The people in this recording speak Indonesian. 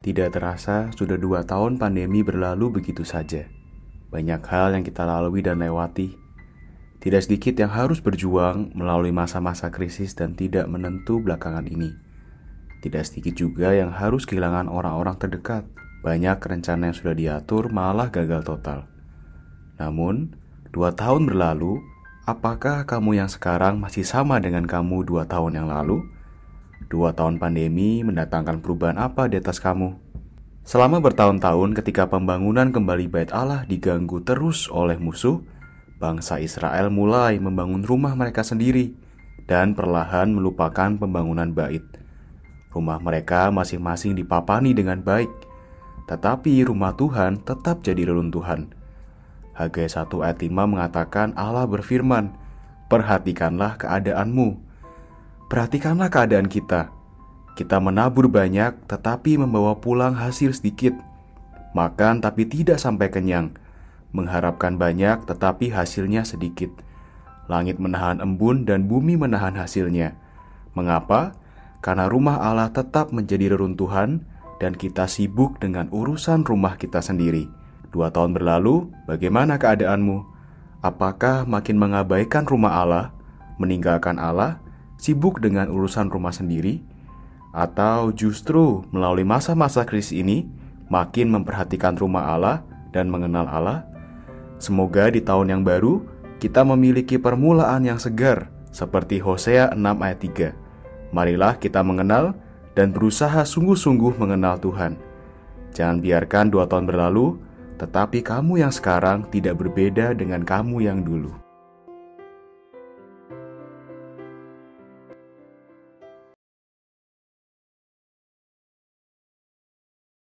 Tidak terasa, sudah dua tahun pandemi berlalu begitu saja. Banyak hal yang kita lalui dan lewati. Tidak sedikit yang harus berjuang melalui masa-masa krisis dan tidak menentu belakangan ini. Tidak sedikit juga yang harus kehilangan orang-orang terdekat. Banyak rencana yang sudah diatur malah gagal total. Namun, dua tahun berlalu, apakah kamu yang sekarang masih sama dengan kamu dua tahun yang lalu? Dua tahun pandemi mendatangkan perubahan apa di atas kamu? Selama bertahun-tahun ketika pembangunan kembali bait Allah diganggu terus oleh musuh, bangsa Israel mulai membangun rumah mereka sendiri dan perlahan melupakan pembangunan bait. Rumah mereka masing-masing dipapani dengan baik, tetapi rumah Tuhan tetap jadi reruntuhan. Hagai 1 ayat 5 mengatakan Allah berfirman, Perhatikanlah keadaanmu, Perhatikanlah keadaan kita. Kita menabur banyak tetapi membawa pulang hasil sedikit. Makan tapi tidak sampai kenyang. Mengharapkan banyak tetapi hasilnya sedikit. Langit menahan embun dan bumi menahan hasilnya. Mengapa? Karena rumah Allah tetap menjadi reruntuhan dan kita sibuk dengan urusan rumah kita sendiri. Dua tahun berlalu, bagaimana keadaanmu? Apakah makin mengabaikan rumah Allah, meninggalkan Allah, sibuk dengan urusan rumah sendiri, atau justru melalui masa-masa krisis ini makin memperhatikan rumah Allah dan mengenal Allah? Semoga di tahun yang baru kita memiliki permulaan yang segar seperti Hosea 6 ayat 3. Marilah kita mengenal dan berusaha sungguh-sungguh mengenal Tuhan. Jangan biarkan dua tahun berlalu, tetapi kamu yang sekarang tidak berbeda dengan kamu yang dulu.